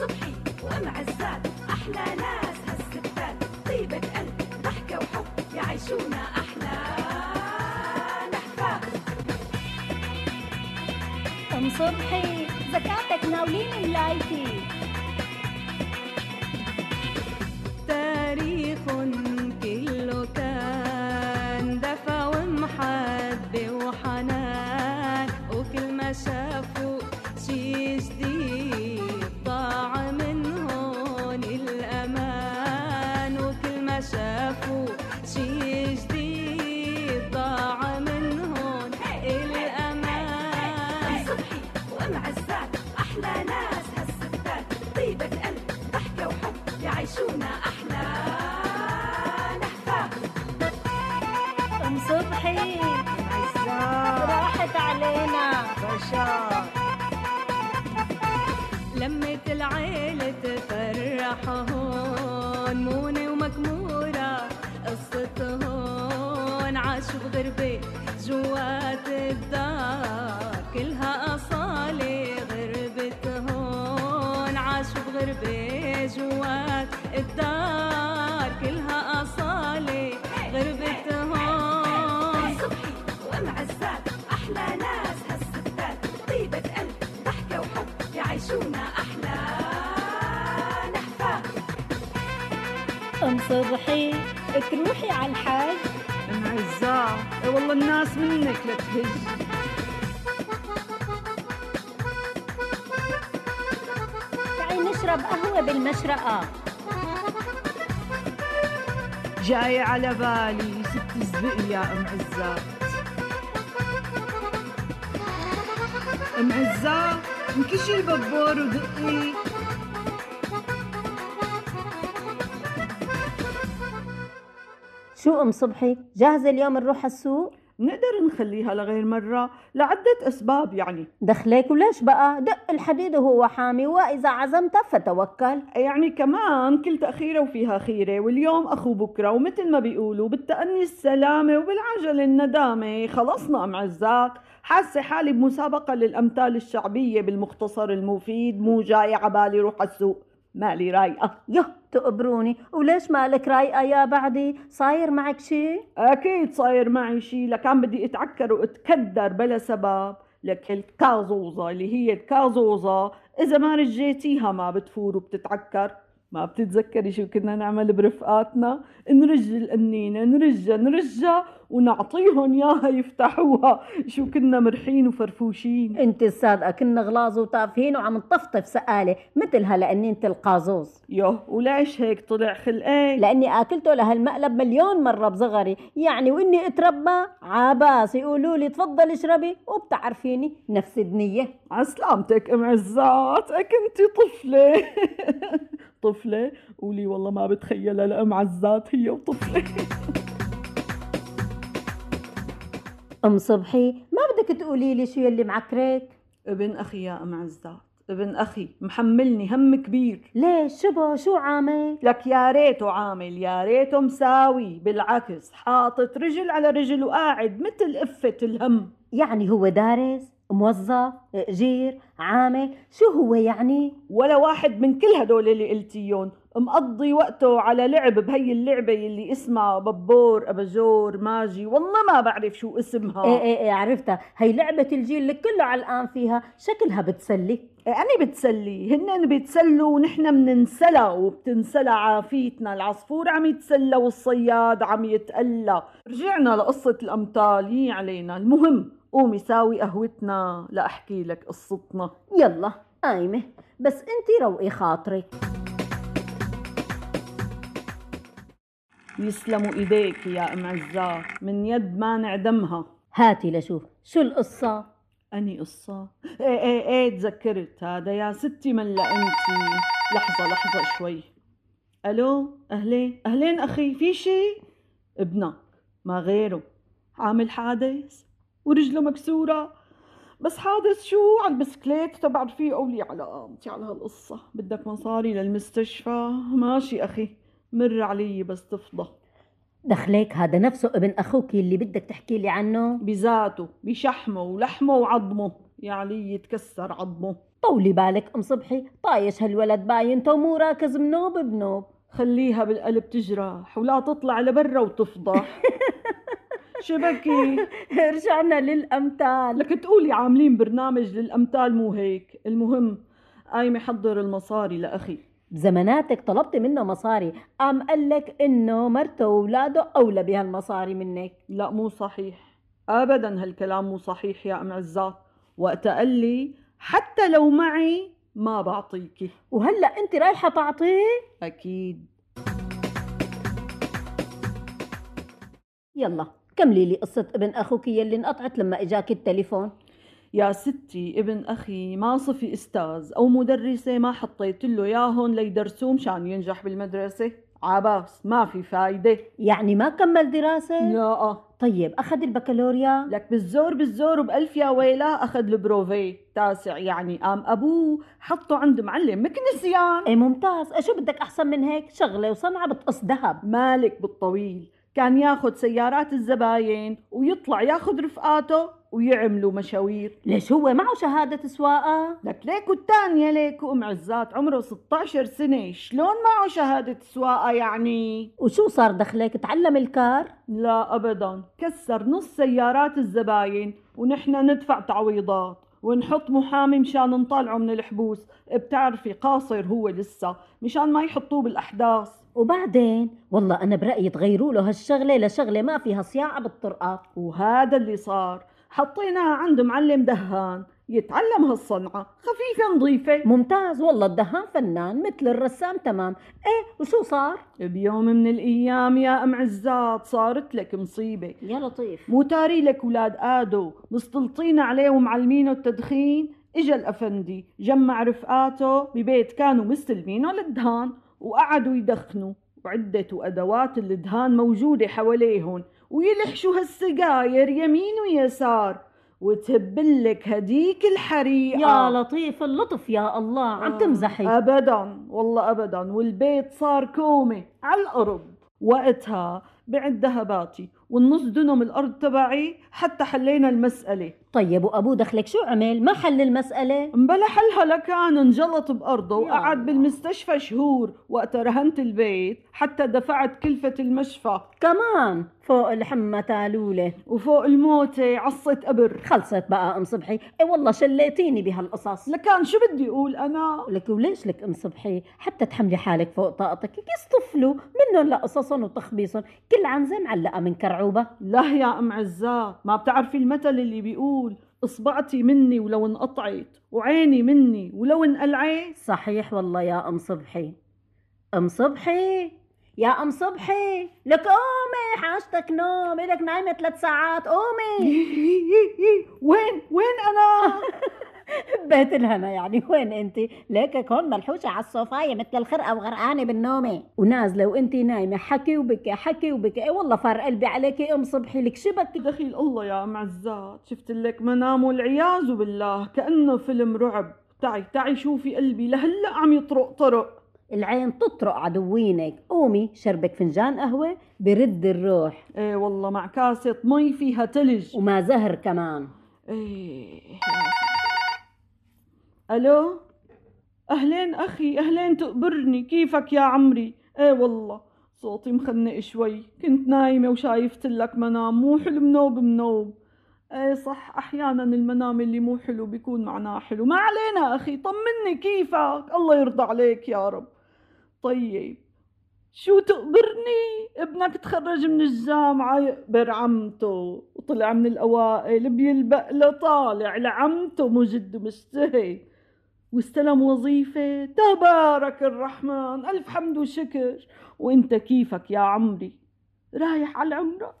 صبحي وام عزات أحلى ناس هالستات. طيبة قلب ضحكة وحب يعيشونا أحلى. نحفات ام صبحي زكاتك ناولين ملايتي تاريخ كله كان علينا لمة العيلة تفرح هون مونة ومكمورة قصة هون عاشوا بغربة جوات الدار كلها أصالة غربة هون عاشوا بغربة جوات الدار. ام صبحي تروحي على الحاج. ام عزاه إيه والله الناس منك لتهج تعي نشرب قهوة بالمشرقة. جاي على بالي ست زبق يا أم عزات أم عزاه انكشي البابور ودقي شو أم صبحي؟ جاهزة اليوم نروح السوق؟ نقدر نخليها لغير مرة لعدة أسباب يعني. دخلك وليش بقى؟ دق الحديد وهو حامي وإذا عزمت فتوكل. يعني كمان كل تأخيرة وفيها خيرة واليوم أخو بكرة ومثل ما بيقولوا بالتأني السلامة وبالعجل الندامة. خلصنا أم عزات حاسة حالي بمسابقة للأمثال الشعبية بالمختصر المفيد مو جاي عبالي روح السوق. مالي رايقة. يه تقبروني وليش مالك رايقة يا بعدي؟ صاير معك شي؟ أكيد صاير معي شي لكان بدي أتعكر وأتكدر بلا سبب. لك الكازوزة اللي هي الكازوزة إذا ما رجيتيها ما بتفور وبتتعكر. ما بتتذكري شو كنا نعمل برفقاتنا؟ نرج القنينة نرجها نرجها ونعطيهم ياها يفتحوها. شو كنا مرحين وفرفوشين. انت الصادقة كنا غلاظ وتافهين وعم نطفطف سقالة مثل هلا القازوز. يوه وليش هيك طلع خلقك؟ لأني آكلته لهالمقلب مليون مرة بصغري. يعني وإني أتربى عباس يقولوا لي تفضل اشربي وبتعرفيني نفس الدنية عسلامتك أم عزات كنتي طفلة. طفلة قولي والله ما بتخيلها لأم عزات هي وطفلة. أم صبحي ما بدك تقولي لي شو يلي معكرك؟ ابن أخي يا أم عزات ابن أخي محملني هم كبير. ليش؟ شبه شو عامل؟ لك يا ريته عامل يا ريته مساوي بالعكس حاطط رجل على رجل وقاعد مثل قفة الهم. يعني هو دارس؟ موظف اجير عامل شو هو يعني؟ ولا واحد من كل هدول اللي قلتيهم مقضي وقته على لعب بهي اللعبة اللي اسمها ببور أباجور ماجي والله ما بعرف شو اسمها. إيه إيه إيه عرفتها. هي لعبة الجيل اللي كله علقان فيها شكلها بتسلي. يعني بتسلي. هن بيتسلوا ونحن مننسلى وبتنسلى عافيتنا. العصفور عم يتسلى والصياد عم يتألى. رجعنا لقصة الأمثال يي علينا. المهم قومي ساوي قهوتنا لأحكي لك قصتنا. يلا قايمة. بس انتي روقي خاطرك يسلموا إيديك يا أم عزات من يد ما نعدمها. هاتي لشوف شو القصة؟ أني قصة؟ إيه إيه إيه تذكرت هذا يا ستي من لانتي لحظة لحظة شوي. ألو أهلين أهلين أخي في شي؟ ابنك ما غيره. عامل حادث؟ ورجله مكسورة. بس حادث شو؟ على البسكليت تبع رفيقه ولي على قامتي على هالقصة. بدك مصاري للمستشفى. ماشي أخي. مر علي بس تفضى. دخلك هذا نفسه ابن أخوك اللي بدك تحكي لي عنه. بذاته. بشحمه ولحمه وعظمه. يا علي يتكسر عظمه. طولي بالك. ام صبحي. طايش هالولد باينته ومو راكز. منوب بنوب. خليها بالقلب تجرح ولا تطلع لبرا وتفضح. شبكي رجعنا للأمثال. لك تقولي عاملين برنامج للأمثال مو هيك؟ المهم قايمة حضر المصاري لأخي. بزماناتك طلبت منه مصاري. قام قال لك إنه مرته وأولاده أولى بهالمصاري منك. لا مو صحيح. أبدا هالكلام مو صحيح يا أم عزات وقت قال لي حتى لو معي ما بعطيكي وهلأ أنت رايحة تعطيه؟ أكيد. يلا. كملي لي قصة ابن أخوك يلي انقطعت لما إجاك التليفون؟ يا ستي ابن أخي ما صفي أستاذ أو مدرسة ما حطيت له ياهن ليدرسوه مشان ينجح بالمدرسة. عباس ما في فايدة. يعني ما كمل دراسة؟ لا. طيب أخذ البكالوريا؟ لك بالزور بالزور وبألف يا ويلا أخذ البروفي. تاسع يعني قام أبوه حطه عند معلم مكنسيان. إيه ممتاز. إيه شو بدك أحسن من هيك؟ شغلة وصنعة بتقص ذهب. مالك بالطويل. كان ياخد سيارات الزباين ويطلع ياخد رفقاته ويعملوا مشاوير. ليش هو معه شهادة سواقة؟ لك ليك والتانية ليك وأم عزات عمره 16 سنة. شلون معه شهادة سواقة يعني؟ وشو صار دخلك؟ تعلم الكار؟ لا أبدا. كسر نص سيارات الزباين ونحن ندفع تعويضات. ونحط محامي مشان نطالعه من الحبوس. بتعرفي قاصر هو لسه مشان ما يحطوه بالأحداث. وبعدين؟ والله أنا برأيي تغيروا له هالشغلة لشغلة ما فيها صياعة بالطرقة. وهذا اللي صار. حطيناها عند معلم دهان. يتعلم هالصنعة. خفيفة نظيفة. ممتاز والله الدهان فنان مثل الرسام تمام. إيه وشو صار؟ بيوم من الأيام يا أم عزات صارت لك مصيبة. يا لطيف. مو تاري لك ولاد آدو مستلطين عليه ومعلمينه التدخين. إجا الأفندي جمع رفقاته ببيت كانوا مستلمينه للدهان وقعدوا يدخنوا. وعدة وأدوات الدهان موجودة حواليهم ويلحشوا هالسجاير يمين ويسار. وتهبلك هديك الحريقة يا لطيف اللطف يا الله عم تمزحي. ابدا والله ابدا. والبيت صار كومه على الأرض. وقتها بعد ذهباتي والنص دنم الأرض تبعي حتى حلينا المسألة. طيب وابوه دخلك شو عمل؟ ما حل المسألة؟ مبلا حلها لكان انجلط بأرضه وقعد. بالمستشفى شهور وقت رهنت البيت حتى دفعت كلفة المشفى. كمان فوق الحمى تالولة. وفوق الموتة عصت قبر خلصت بقى أم صبحي. اي والله شليتيني بهالقصص. لكان شو بدي أقول أنا؟ لك وليش لك أم صبحي؟ حتى تحملي حالك فوق طاقتك. يصطفلوا منهم لقصصهم وتخبيصهم. كل عنزه معلقة من كرعوبه لا يا أم عزات ما بتعرفي المثل اللي بيقول اصبعتي مني ولو انقطعت وعيني مني ولو انقلعت. صحيح والله يا أم صبحي. أم صبحي؟ يا أم صبحي لك قومي حاجتك نوم لك نايمة ثلاث ساعات قومي. وين وين أنا؟ بيت الهنا يعني. وين انت؟ ليكك هون ملحوشه على الصوفايه مثل الخرقة وغرقانة بالنومة. ونازله وانت نايمة حكي وبكي حكي وبكي. اي والله فار قلبي عليكي ام صبحي لك. شبك دخيل الله يا ام عزات شفت لك منام والعياذ بالله. كأنه فيلم رعب. تعي تعي شوفي قلبي لهلأ عم يطرق طرق. العين تطرق عدوينك قومي شربك فنجان قهوة برد الروح. إيه والله مع كاسة مي فيها تلج. وما زهر كمان. إيه. ألو؟ أهلين أخي أهلين تقبرني كيفك يا عمري؟ إيه والله صوتي مخنق شوي. كنت نايمة وشايفت لك منام مو حلو منوب منوب. إيه صح أحيانا المنام اللي مو حلو بيكون معناه حلو. ما علينا أخي طمني. كيفك؟ الله يرضى عليك يا رب. طيب شو تقبرني ابنك تخرج من الجامعة يقبر عمته. وطلع من الأوائل بيلبق له طالع لعمته. مجد ومشتهي واستلم وظيفة. تبارك الرحمن ألف حمد وشكر. وإنت كيفك يا عمري؟ رايح على العمرة؟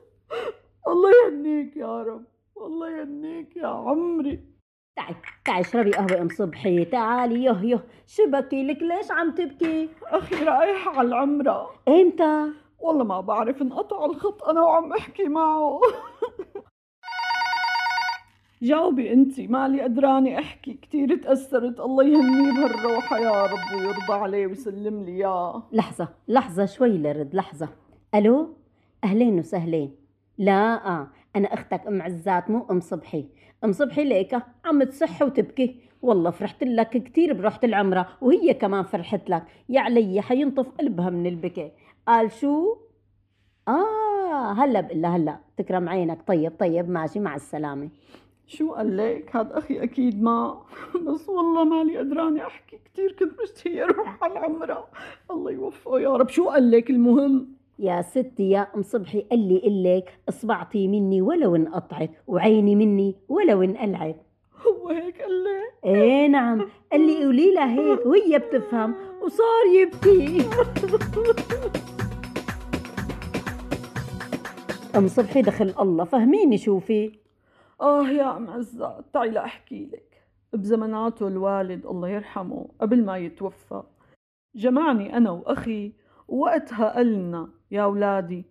الله يهنيك يا رب الله يهنيك يا عمري. تعي تعي اشربي قهوة ام صبحي. تعالي يه يه شو بكي لك ليش عم تبكي؟ أخي رايح على العمرة. إمتى؟ والله ما بعرف انقطع الخط أنا وعم أحكي معه. جاوبي أنتي مالي قدراني أحكي كتير تأثرت. الله يهنيه بهالروحة يا رب ويرضى عليه ويسلم لي اياه لحظة لحظة شوي لرد لحظة. ألو؟ أهلين وسهلين. لا آه. أنا أختك أم عزات مو أم صبحي. أم صبحي ليكة عم تصح وتبكي. والله فرحت لك كتير بروحة العمرة وهي كمان فرحت لك. يا علي حينطف قلبها من البكاء قال شو؟ آه هلا بقلها هلا. تكرم عينك. طيب طيب ماشي. مع السلامة. شو قال لك؟ هذا أخي أكيد ما بس والله مالي قدرانه أحكي كثير كنت مشتهيه أروح على العمرة. الله يوفقه يا رب. شو قال لك المهم؟ يا ستي يا أم صبحي قال لي قلك اصبعتي مني ولو انقطعت وعيني مني ولو انقلعت هو هيك قال لك؟ إيه نعم. قال لي قولي لها هيك وهي بتفهم وصار يبكي. أم صبحي دخل الله فهميني شوفي آه يا أم عزات تعي لأحكي لك. بزمناته الوالد الله يرحمه قبل ما يتوفى. جمعني أنا وأخي ووقتها قلنا يا أولادي.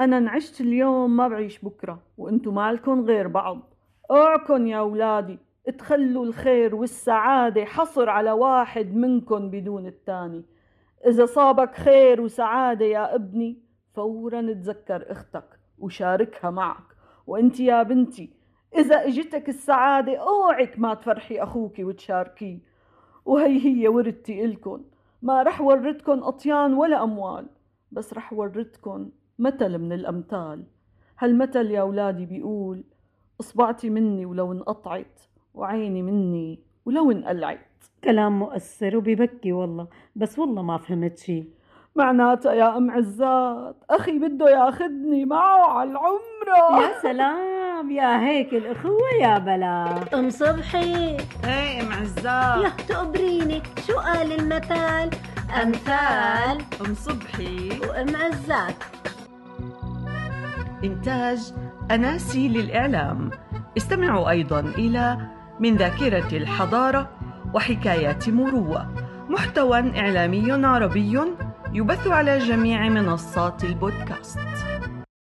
أنا انعشت اليوم ما بعيش بكرة وأنتو مالكن غير بعض. اوعكن يا أولادي تخلوا الخير والسعادة حصر على واحد منكن بدون التاني. إذا صابك خير وسعادة يا ابني فورا تذكر أختك وشاركها معك. وأنت يا بنتي إذا إجتك السعادة أوعك ما تفرحي أخوك وتشاركيه. وهي هي ورثتي إلكن. ما رح ورتكن أطيان ولا أموال بس رح ورتكن مثل من الأمثال. هالمثل يا أولادي بيقول إصبعتي مني ولو انقطعت وعيني مني ولو انقلعت. كلام مؤثر وبيبكي والله بس والله ما فهمت شي. معناتها يا أم عزات أخي بده ياخدني معه على العمرة. يا سلام! يا هيك الأخوة يا بلا. أم صبحي. إيه أم عزام يا تقبريني شو قال المثل أمثال. أم صبحي. وأم عزات إنتاج أناسي للإعلام. استمعوا أيضا إلى من ذاكرة الحضارة وحكايات مروة. محتوى إعلامي عربي يبث على جميع منصات البودكاست.